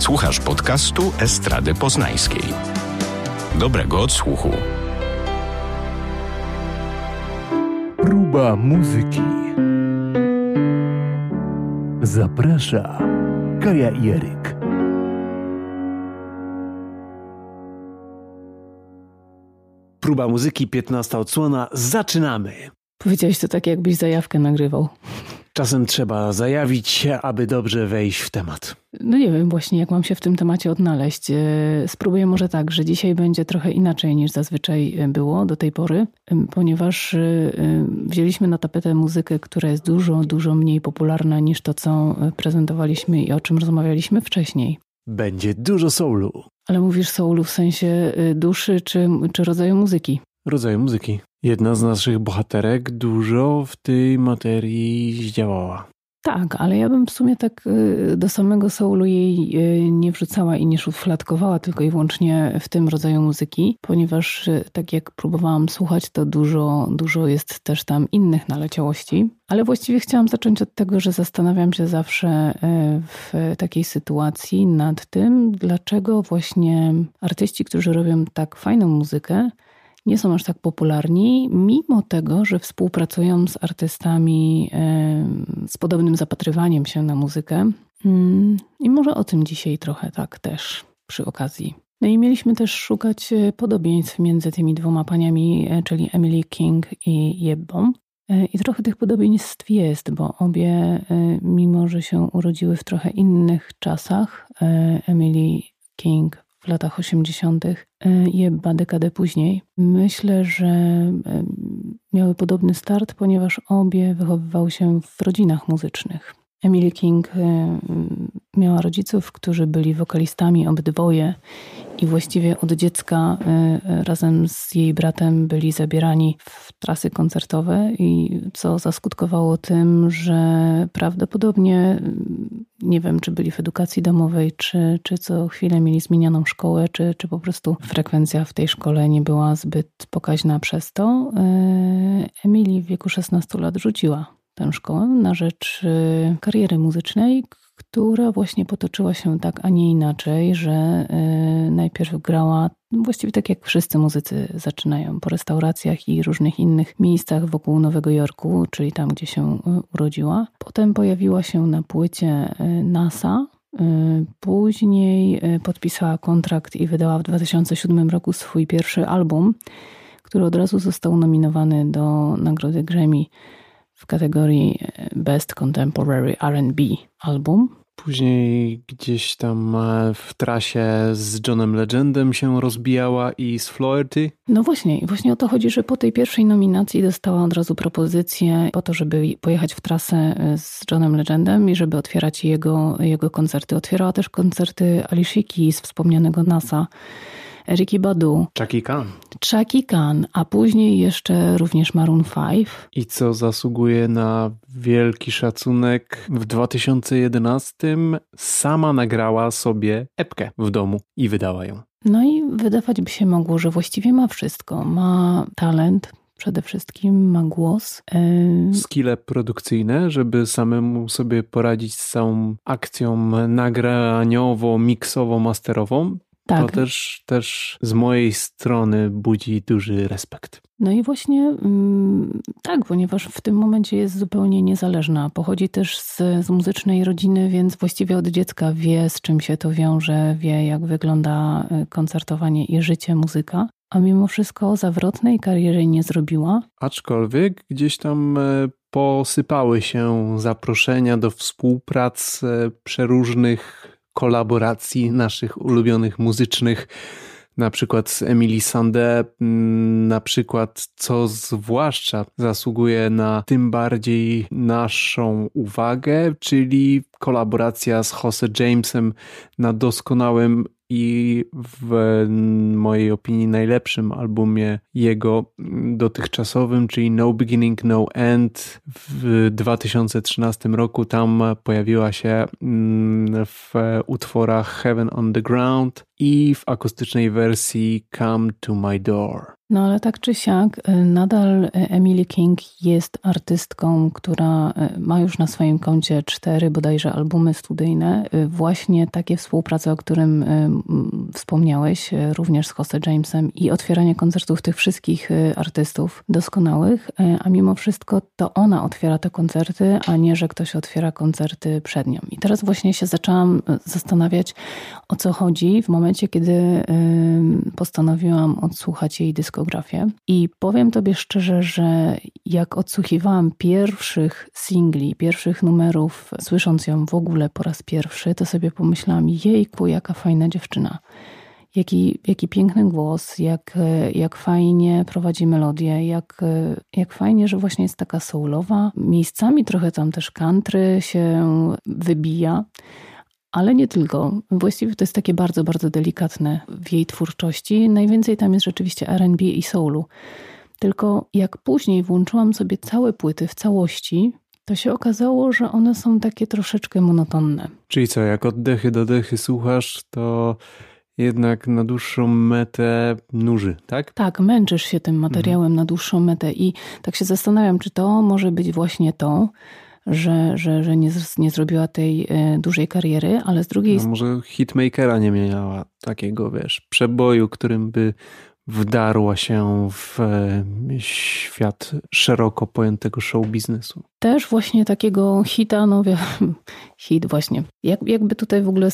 Słuchasz podcastu Estrady Poznańskiej. Dobrego odsłuchu. Próba muzyki. Zaprasza Kaja Jeryk. Próba muzyki, 15 odsłona. Zaczynamy! Powiedziałeś to tak, jakbyś zajawkę nagrywał. Czasem trzeba zajawić się, aby dobrze wejść w temat. No nie wiem właśnie, jak mam się w tym temacie odnaleźć. E, spróbuję może tak, że dzisiaj będzie trochę inaczej niż zazwyczaj e, było do tej pory, e, ponieważ wzięliśmy na tapetę muzykę, która jest dużo, dużo mniej popularna niż to, co prezentowaliśmy i o czym rozmawialiśmy wcześniej. Będzie dużo soulu. Ale mówisz soulu w sensie duszy czy, czy rodzaju muzyki? Rodzaju muzyki. Jedna z naszych bohaterek dużo w tej materii zdziałała. Tak, ale ja bym w sumie tak y, do samego soulu jej y, nie wrzucała i nie szufladkowała tylko i wyłącznie w tym rodzaju muzyki, ponieważ y, tak jak próbowałam słuchać, to dużo, dużo jest też tam innych naleciałości. Ale właściwie chciałam zacząć od tego, że zastanawiam się zawsze w takiej sytuacji nad tym, dlaczego właśnie artyści, którzy robią tak fajną muzykę, nie są aż tak popularni, mimo tego, że współpracują z artystami z podobnym zapatrywaniem się na muzykę. Mm, I może o tym dzisiaj trochę tak też przy okazji. No i mieliśmy też szukać e, podobieństw między tymi dwoma paniami, e, czyli Emily King i Jebbą. E, I trochę tych podobieństw jest, bo obie, mimo że się urodziły w trochę innych czasach, Emily King w latach 80., Jebba dekadę później. Myślę, że e, miały podobny start, ponieważ obie wychowywały się w rodzinach muzycznych. Emily King e, miała rodziców, którzy byli wokalistami obydwoje i właściwie od dziecka e, razem z jej bratem byli zabierani w trasy koncertowe i co zaskutkowało tym, że prawdopodobnie nie wiem, czy byli w edukacji domowej, czy, czy co chwilę mieli zmienioną szkołę, czy, czy po prostu frekwencja w tej szkole nie była zbyt pokaźna przez to. E, Emily w wieku 16 lat rzuciła tę szkołę na rzecz kariery muzycznej, która właśnie potoczyła się tak, a nie inaczej, że e, najpierw grała właściwie tak jak wszyscy muzycy zaczynają po restauracjach i różnych innych miejscach wokół Nowego Jorku, czyli tam, gdzie się e, urodziła. Potem pojawiła się na płycie e, NASA. Później podpisała kontrakt i wydała w 2007 roku swój pierwszy album, który od razu został nominowany do nagrody Grammy w kategorii Best Contemporary RB Album. Później gdzieś tam e, w trasie z Johnem Legendem się rozbijała i z Flaherty. No właśnie, i właśnie o to chodzi, że po tej pierwszej nominacji dostała od razu propozycję po to, żeby pojechać w trasę e, z Johnem Legendem i żeby otwierać jego, jego koncerty. Otwierała też koncerty Alicia Keys, wspomnianego NASA. Ricky Badu. Chucky Khan. Chucky Khan, a później jeszcze również Maroon 5. I co zasługuje na wielki szacunek, w 2011 sama nagrała sobie epkę w domu i wydała ją. No i wydawać by się mogło, że właściwie ma wszystko. Ma talent, przede wszystkim ma głos. Skille produkcyjne, żeby samemu sobie poradzić z całą akcją nagraniowo-miksowo-masterową. Tak. To też, też z mojej strony budzi duży respekt. No i właśnie mm, tak, ponieważ w tym momencie jest zupełnie niezależna. Pochodzi też z, z muzycznej rodziny, więc właściwie od dziecka wie, z czym się to wiąże, wie, jak wygląda e, koncertowanie i życie muzyka. A mimo wszystko zawrotnej kariery nie zrobiła. Aczkolwiek gdzieś tam e, posypały się zaproszenia do współprac e, przeróżnych kolaboracji naszych ulubionych muzycznych, na przykład z Emily Sandé, mm, na przykład, co zwłaszcza zasługuje na tym bardziej naszą uwagę, czyli kolaboracja z Jose Jamesem na doskonałym i w mojej opinii najlepszym albumie jego dotychczasowym, czyli No Beginning, No End w 2013 roku. Tam pojawiła się mm, w utworach Heaven on the Ground i w akustycznej wersji Come to My Door. No ale tak czy siak, y, nadal y, Emily King jest artystką, która y, ma już na swoim koncie cztery bodajże albumy studyjne. Właśnie takie współprace, o którym wspomniałeś, również z Jose Jamesem i otwieranie koncertów tych wszystkich artystów doskonałych, a mimo wszystko to ona otwiera te koncerty, a nie, że ktoś otwiera koncerty przed nią. I teraz właśnie się zaczęłam zastanawiać, o co chodzi w momencie, kiedy postanowiłam odsłuchać jej dysko dyskografię. I powiem Tobie szczerze, że jak odsłuchiwałam pierwszych singli, pierwszych numerów, słysząc ją w ogóle po raz pierwszy, to sobie pomyślałam: jejku, jaka fajna dziewczyna. Jaki, jaki piękny głos, jak, jak fajnie prowadzi melodię, jak, jak fajnie, że właśnie jest taka soulowa. Miejscami trochę tam też country się wybija. Ale nie tylko. Właściwie to jest takie bardzo, bardzo delikatne w jej twórczości. Najwięcej tam jest rzeczywiście RB i soulu. Tylko jak później włączyłam sobie całe płyty w całości, to się okazało, że one są takie troszeczkę monotonne. Czyli co, jak oddechy do dechy słuchasz, to jednak na dłuższą metę nuży, tak? Tak, męczysz się tym materiałem mhm. na dłuższą metę i tak się zastanawiam, czy to może być właśnie to, że, że, że nie, nie zrobiła tej e, dużej kariery, ale z drugiej strony. No może hitmakera nie miała takiego, wiesz, przeboju, którym by wdarła się w e, świat szeroko pojętego show biznesu. Też właśnie takiego hita, no hit właśnie. Jak, jakby tutaj w ogóle e,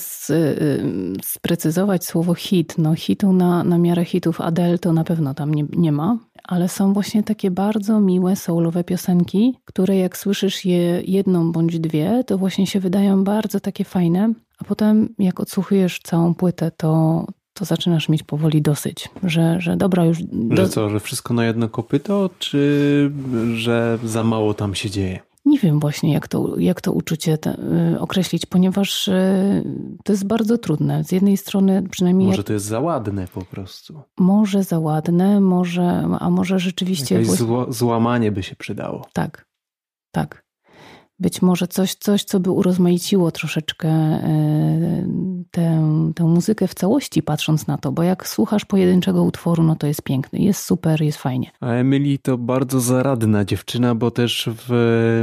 sprecyzować słowo hit, no hitu na, na miarę hitów Adele to na pewno tam nie, nie ma, ale są właśnie takie bardzo miłe soulowe piosenki, które jak słyszysz je jedną bądź dwie, to właśnie się wydają bardzo takie fajne, a potem jak odsłuchujesz całą płytę, to, to zaczynasz mieć powoli dosyć, że, że dobra już... Do... Że co, że wszystko na jedno kopyto, czy że za mało tam się dzieje? Nie wiem właśnie, jak to, jak to uczucie te, y, określić, ponieważ y, to jest bardzo trudne. Z jednej strony przynajmniej... Może to jest za ładne po prostu. Może za ładne, może, a może rzeczywiście... Jakieś zło, złamanie by się przydało. Tak, tak być może coś, coś, co by urozmaiciło troszeczkę e, tę, tę muzykę w całości, patrząc na to, bo jak słuchasz pojedynczego utworu, no to jest piękny, jest super, jest fajnie. A Emily to bardzo zaradna dziewczyna, bo też w,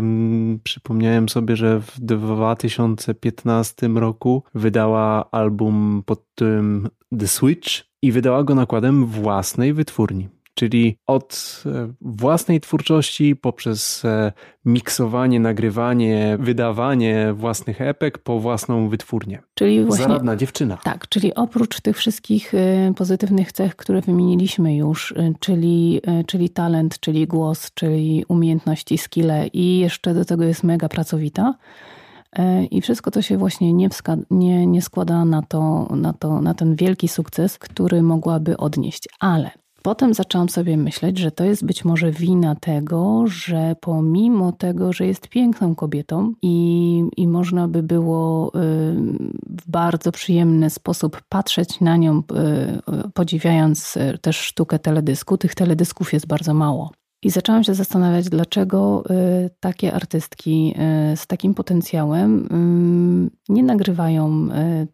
przypomniałem sobie, że w 2015 roku wydała album pod tym The Switch i wydała go nakładem własnej wytwórni czyli od e, własnej twórczości poprzez e, miksowanie, nagrywanie, wydawanie własnych epek po własną wytwórnię. Czyli właśnie, Zaradna dziewczyna. Tak, czyli oprócz tych wszystkich e, pozytywnych cech, które wymieniliśmy już, czyli, czyli talent, czyli głos, czyli umiejętności, skille i jeszcze do tego jest mega pracowita, i wszystko to się właśnie nie, nie, nie składa na, to, na, to, na ten wielki sukces, który mogłaby odnieść. Ale Potem zaczęłam sobie myśleć, że to jest być może wina tego, że pomimo tego, że jest piękną kobietą i, i można by było y, w bardzo przyjemny sposób patrzeć na nią, y, podziwiając y, też sztukę teledysku, tych teledysków jest bardzo mało. I zaczęłam się zastanawiać, dlaczego y, takie artystki y, z takim potencjałem y, nie nagrywają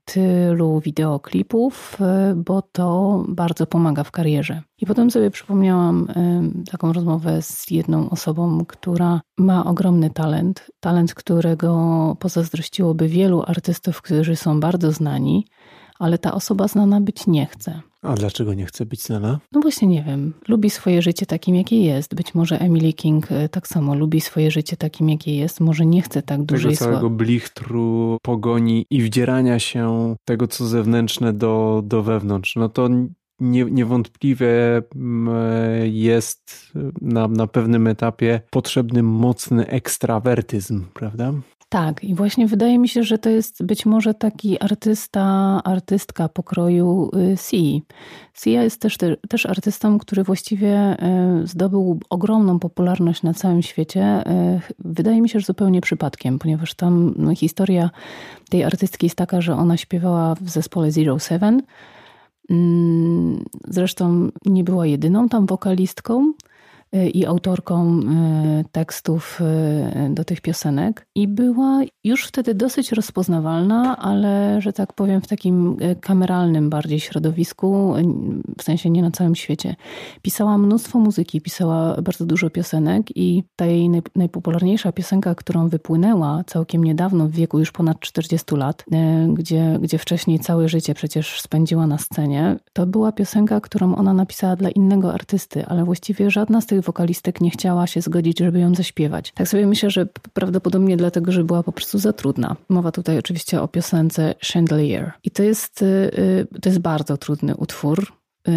tylu wideoklipów, bo to bardzo pomaga w karierze. I potem sobie przypomniałam taką rozmowę z jedną osobą, która ma ogromny talent, talent, którego pozazdrościłoby wielu artystów, którzy są bardzo znani, ale ta osoba znana być nie chce. A dlaczego nie chce być znana? No właśnie nie wiem. Lubi swoje życie takim, jakie jest. Być może Emily King e, tak samo lubi swoje życie takim, jakie jest. Może nie chce tak dużej Tego całego blichtru, pogoni i wdzierania się tego, co zewnętrzne do, do wewnątrz. No to nie, niewątpliwie mm, jest na, na pewnym etapie potrzebny mocny ekstrawertyzm, prawda? Tak, i właśnie wydaje mi się, że to jest być może taki artysta, artystka pokroju Si. Sia jest też, też artystą, który właściwie y, zdobył ogromną popularność na całym świecie. Y, wydaje mi się, że zupełnie przypadkiem, ponieważ tam no, historia tej artystki jest taka, że ona śpiewała w zespole Zero Seven. Mm, zresztą nie była jedyną tam wokalistką. Y, i autorką tekstów do tych piosenek. I była już wtedy dosyć rozpoznawalna, ale że tak powiem, w takim kameralnym bardziej środowisku, w sensie nie na całym świecie. Pisała mnóstwo muzyki, pisała bardzo dużo piosenek i ta jej najpopularniejsza piosenka, którą wypłynęła całkiem niedawno, w wieku już ponad 40 lat, gdzie, gdzie wcześniej całe życie przecież spędziła na scenie, to była piosenka, którą ona napisała dla innego artysty, ale właściwie żadna z tych wokalistek nie chciała się zgodzić, żeby ją zaśpiewać. Tak sobie myślę, że prawdopodobnie dlatego, że była po prostu za trudna. Mowa tutaj oczywiście o piosence Chandelier. I to jest, y, y, to jest bardzo trudny utwór y,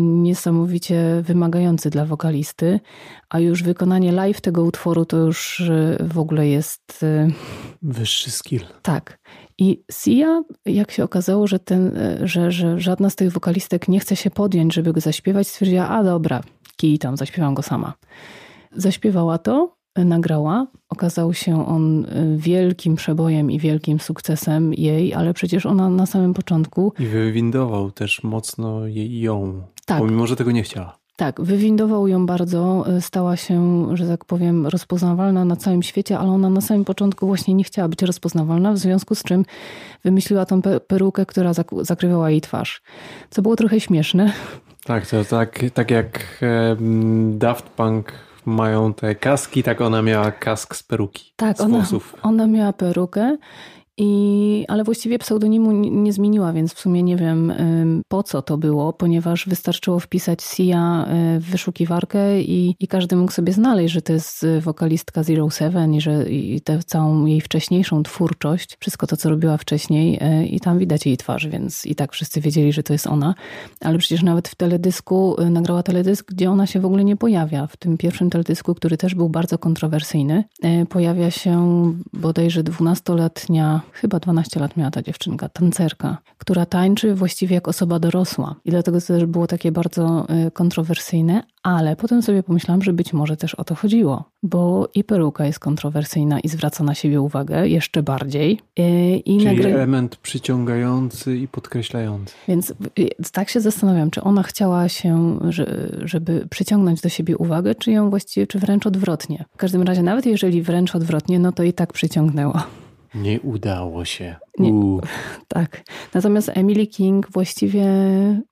niesamowicie wymagający dla wokalisty, a już wykonanie live tego utworu to już w ogóle jest. Wyższy skill. Tak. I Sia, jak się okazało, że, ten, że, że żadna z tych wokalistek nie chce się podjąć, żeby go zaśpiewać, stwierdziła, a dobra, kij tam, zaśpiewam go sama. Zaśpiewała to, nagrała. Okazał się on wielkim przebojem i wielkim sukcesem jej, ale przecież ona na samym początku. I wywindował też mocno jej, ją, tak. pomimo że tego nie chciała. Tak, wywindował ją bardzo, y, stała się, że tak powiem, rozpoznawalna na całym świecie, ale ona na samym początku właśnie nie chciała być rozpoznawalna, w związku z czym wymyśliła tą perukę, która zakrywała jej twarz. Co było trochę śmieszne. Tak, to tak, tak jak Daft Punk mają te kaski, tak ona miała kask z peruki. Tak, ona, ona miała perukę i, ale właściwie pseudonimu nie zmieniła, więc w sumie nie wiem po co to było, ponieważ wystarczyło wpisać Sia y, w wyszukiwarkę i, i każdy mógł sobie znaleźć, że to jest wokalistka Zero Seven i że i tę całą jej wcześniejszą twórczość, wszystko to, co robiła wcześniej y, i tam widać jej twarz, więc i tak wszyscy wiedzieli, że to jest ona. Ale przecież nawet w teledysku, y, nagrała teledysk, gdzie ona się w ogóle nie pojawia. W tym pierwszym teledysku, który też był bardzo kontrowersyjny, pojawia się bodajże dwunastoletnia chyba 12 lat miała ta dziewczynka, tancerka, która tańczy właściwie jak osoba dorosła. I dlatego to też było takie bardzo y, kontrowersyjne, ale potem sobie pomyślałam, że być może też o to chodziło, bo i peruka jest kontrowersyjna i zwraca na siebie uwagę jeszcze bardziej. Y, I Czyli element przyciągający i podkreślający. Więc y, tak się zastanawiam, czy ona chciała się, żeby przyciągnąć do siebie uwagę, czy ją właściwie, czy wręcz odwrotnie. W każdym razie, nawet jeżeli wręcz odwrotnie, no to i tak przyciągnęła. Nie udało się. Nie, tak. Natomiast Emily King właściwie,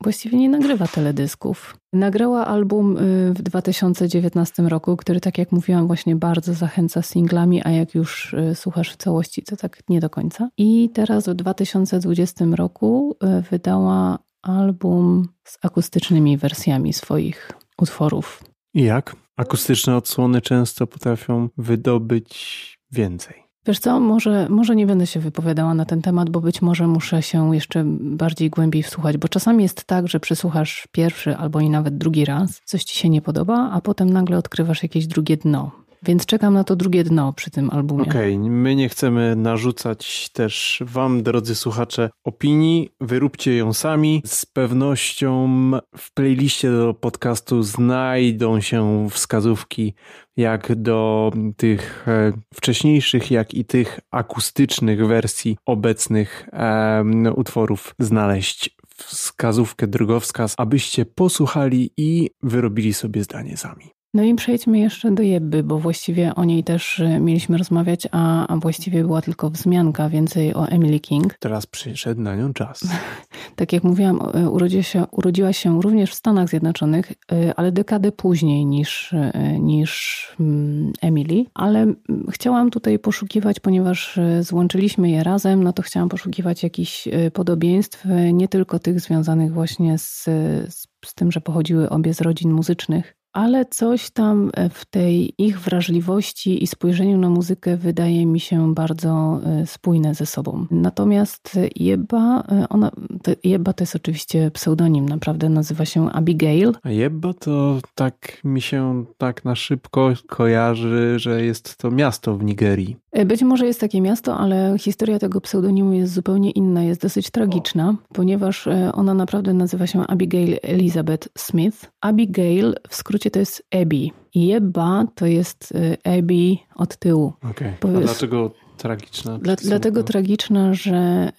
właściwie nie nagrywa teledysków. Nagrała album y, w 2019 roku, który, tak jak mówiłam, właśnie bardzo zachęca singlami, a jak już y, słuchasz w całości, to tak nie do końca. I teraz w 2020 roku y, wydała album z akustycznymi wersjami swoich utworów. Jak? Akustyczne odsłony często potrafią wydobyć więcej. Wiesz co, może, może nie będę się wypowiadała na ten temat, bo być może muszę się jeszcze bardziej głębiej wsłuchać, bo czasami jest tak, że przysłuchasz pierwszy albo i nawet drugi raz, coś ci się nie podoba, a potem nagle odkrywasz jakieś drugie dno. Więc czekam na to drugie dno przy tym albumie. Okej, okay. my nie chcemy narzucać też wam, drodzy słuchacze, opinii. Wyróbcie ją sami. Z pewnością w playliście do podcastu znajdą się wskazówki jak do tych e, wcześniejszych, jak i tych akustycznych wersji obecnych um, utworów znaleźć wskazówkę, drogowskaz, abyście posłuchali i wyrobili sobie zdanie sami. No i przejdźmy jeszcze do Jebby, bo właściwie o niej też e, mieliśmy rozmawiać, a, a właściwie była tylko wzmianka więcej o Emily King. Teraz przyszedł na nią czas. tak jak mówiłam, e, urodziła się, urodziła się również w Stanach Zjednoczonych, e, ale dekadę później niż, niż mm, Emily. Ale chciałam tutaj poszukiwać, ponieważ złączyliśmy je razem, no to chciałam poszukiwać jakichś podobieństw, nie tylko tych związanych właśnie z, z z tym, że pochodziły obie z rodzin muzycznych, ale coś tam e, w tej ich wrażliwości i spojrzeniu na muzykę wydaje mi się bardzo e, spójne ze sobą. Natomiast Jebba, e, ona, to, Jebba to jest oczywiście pseudonim, naprawdę nazywa się Abigail. A Jebba to tak mi się tak na szybko kojarzy, że jest to miasto w Nigerii. Być może jest takie miasto, ale historia tego pseudonimu jest zupełnie inna, jest dosyć tragiczna, ponieważ ona naprawdę nazywa się Abigail Elizabeth Smith. Abigail w skrócie to jest Abby. Jeba to jest y, Abby od tyłu. Okay. Dlaczego tragiczna? Dla, dlatego tragiczna, że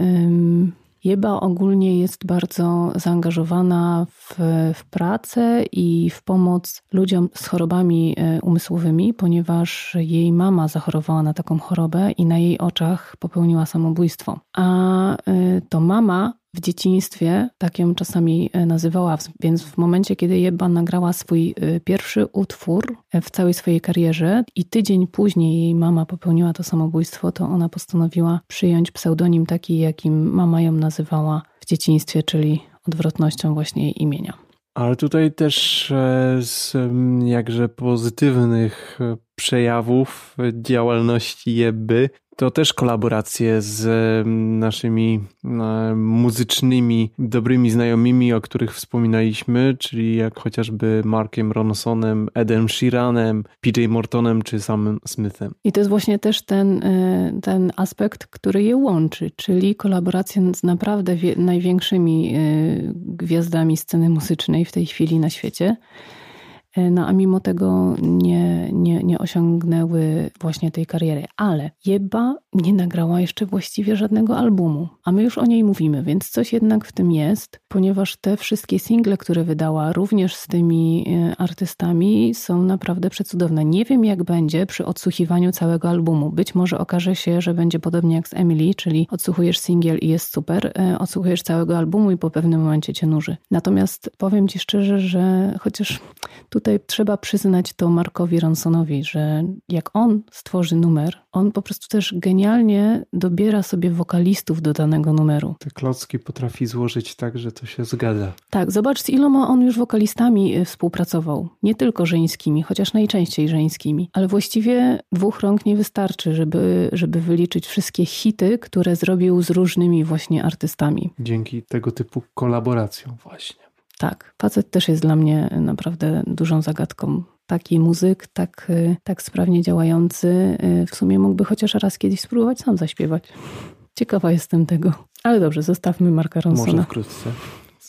Jeba ogólnie jest bardzo zaangażowana w, w pracę i w pomoc ludziom z chorobami e, umysłowymi, ponieważ jej mama zachorowała na taką chorobę i na jej oczach popełniła samobójstwo. A e, to mama w dzieciństwie, tak ją czasami e, nazywała, więc w momencie, kiedy Jeba nagrała swój e, pierwszy utwór e, w całej swojej karierze i tydzień później jej mama popełniła to samobójstwo, to ona postanowiła przyjąć pseudonim taki, jakim mama ją nazywała w dzieciństwie, czyli odwrotnością właśnie jej imienia. Ale tutaj też z jakże pozytywnych przejawów działalności Jeby to też kolaboracje z naszymi e, muzycznymi, dobrymi znajomymi, o których wspominaliśmy, czyli jak chociażby Markiem Ronsonem, Edem Sheeranem, PJ Mortonem czy samym Smithem. I to jest właśnie też ten, e, ten aspekt, który je łączy, czyli kolaboracje z naprawdę największymi e, gwiazdami sceny muzycznej w tej chwili na świecie. E, no a mimo tego nie, nie, nie osiągnęły właśnie tej kariery. Ale Jeba nie nagrała jeszcze właściwie żadnego albumu, a my już o niej mówimy, więc coś jednak w tym jest, ponieważ te wszystkie single, które wydała również z tymi e, artystami są naprawdę przecudowne. Nie wiem jak będzie przy odsłuchiwaniu całego albumu. Być może okaże się, że będzie podobnie jak z Emily, czyli odsłuchujesz singiel i jest super, e, odsłuchujesz całego albumu i po pewnym momencie cię nuży. Natomiast powiem ci szczerze, że chociaż tutaj tutaj trzeba przyznać to Markowi Ronsonowi, że jak on stworzy numer, on po prostu też genialnie dobiera sobie wokalistów do danego numeru. Te klocki potrafi złożyć tak, że to się zgadza. Tak, zobacz z iloma on już wokalistami y, współpracował. Nie tylko żeńskimi, chociaż najczęściej żeńskimi. Ale właściwie dwóch rąk nie wystarczy, żeby, żeby wyliczyć wszystkie hity, które zrobił z różnymi właśnie artystami. Dzięki tego typu kolaboracjom właśnie. Tak, facet też jest dla mnie naprawdę dużą zagadką. Taki muzyk, tak, tak sprawnie działający, y, w sumie mógłby chociaż raz kiedyś spróbować sam zaśpiewać. Ciekawa jestem tego. Ale dobrze, zostawmy Marka Ronsona. Może wkrótce.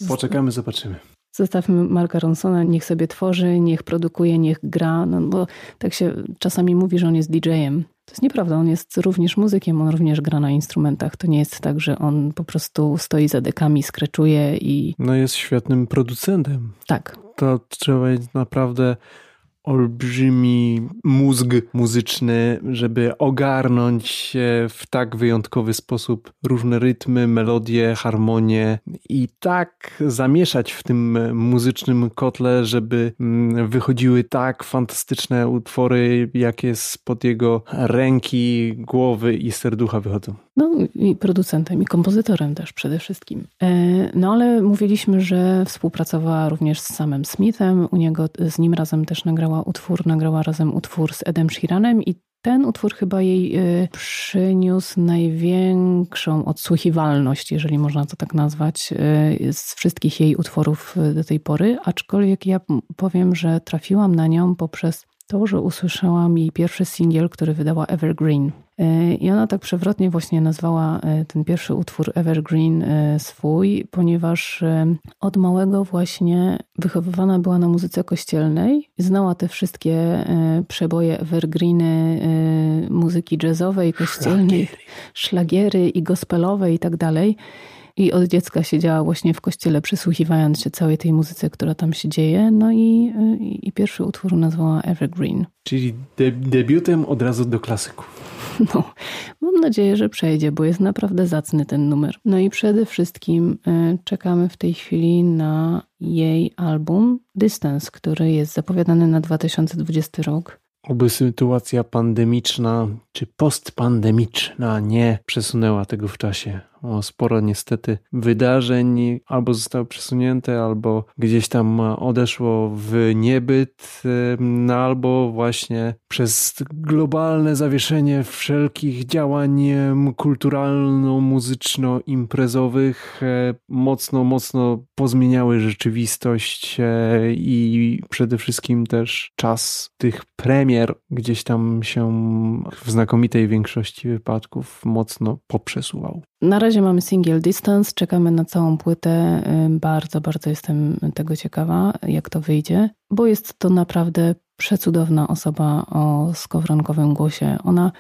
Poczekamy, zobaczymy. Zostawmy Marka Ronsona, niech sobie tworzy, niech produkuje, niech gra, no bo tak się czasami mówi, że on jest DJ-em. To jest nieprawda, on jest również muzykiem, on również gra na instrumentach. To nie jest tak, że on po prostu stoi za dekami, skreczuje i. No jest świetnym producentem. Tak. To trzeba mieć naprawdę olbrzymi mózg muzyczny, żeby ogarnąć w tak wyjątkowy sposób różne rytmy, melodie, harmonie i tak zamieszać w tym muzycznym kotle, żeby mm, wychodziły tak fantastyczne utwory, jakie spod jego ręki, głowy i serducha wychodzą. No i producentem, i kompozytorem też przede wszystkim. E, no ale mówiliśmy, że współpracowała również z samym Smithem. U niego, z nim razem też nagrała utwór, nagrała razem utwór z Edem Sheeranem i ten utwór chyba jej e, przyniósł największą odsłuchiwalność, jeżeli można to tak nazwać, e, z wszystkich jej utworów do tej pory. Aczkolwiek ja powiem, że trafiłam na nią poprzez to, że usłyszałam jej pierwszy singiel, który wydała Evergreen. E, I ona tak przewrotnie właśnie nazwała e, ten pierwszy utwór Evergreen e, swój, ponieważ od małego właśnie wychowywana była na muzyce kościelnej. Znała te wszystkie przeboje evergreeny muzyki jazzowej, kościelnej, szlagiery, szlagiery i gospelowej i tak dalej. I od dziecka siedziała właśnie w kościele, przysłuchiwając się całej tej muzyce, która tam się dzieje. No i, i, i pierwszy utwór nazwała Evergreen. Czyli de debiutem od razu do klasyków. No, mam nadzieję, że przejdzie, bo jest naprawdę zacny ten numer. No i przede wszystkim y, czekamy w tej chwili na jej album Distance, który jest zapowiadany na 2020 rok. Oby sytuacja pandemiczna czy postpandemiczna nie przesunęła tego w czasie sporo niestety wydarzeń albo zostały przesunięte, albo gdzieś tam odeszło w niebyt, no albo właśnie przez globalne zawieszenie wszelkich działań kulturalno-muzyczno-imprezowych e, mocno, mocno pozmieniały rzeczywistość e, i przede wszystkim też czas tych premier gdzieś tam się w znakomitej większości wypadków mocno poprzesuwał. Na razie mamy single Distance, czekamy na całą płytę. Bardzo, bardzo jestem tego ciekawa, jak to wyjdzie, bo jest to naprawdę przecudowna osoba o skowronkowym głosie. Ona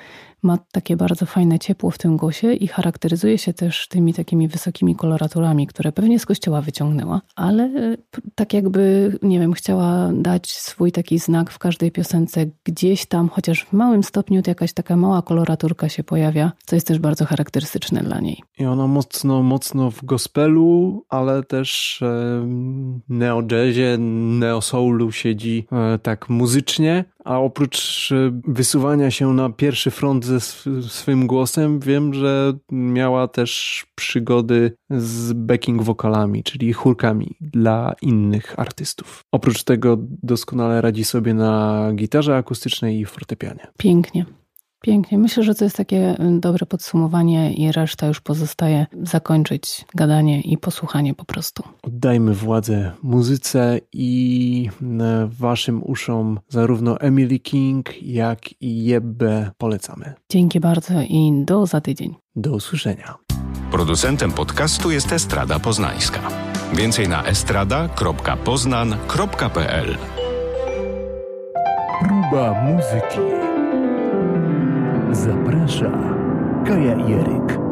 ma takie bardzo fajne ciepło w tym głosie i charakteryzuje się też tymi takimi wysokimi koloraturami, które pewnie z kościoła wyciągnęła, ale e, tak jakby, nie wiem, chciała dać swój taki znak w każdej piosence, gdzieś tam, chociaż w małym stopniu jakaś taka mała koloraturka się pojawia, co jest też bardzo charakterystyczne dla niej. I ona mocno, mocno w gospelu, ale też e, neo-jazzie, neo-soulu siedzi e, tak muzycznie, a oprócz wysuwania się na pierwszy front ze swym głosem, wiem, że miała też przygody z backing wokalami, czyli chórkami dla innych artystów. Oprócz tego doskonale radzi sobie na gitarze akustycznej i fortepianie. Pięknie. Pięknie. Myślę, że to jest takie y, dobre podsumowanie i reszta już pozostaje zakończyć gadanie i posłuchanie po prostu. Oddajmy władzę muzyce i y, waszym uszom zarówno Emily King, jak i Jebbe polecamy. Dzięki bardzo i do za tydzień. Do usłyszenia. Producentem podcastu jest Estrada Poznańska. Więcej na estrada.poznan.pl Próba muzyki. Zaprasza Kaja Jeryk.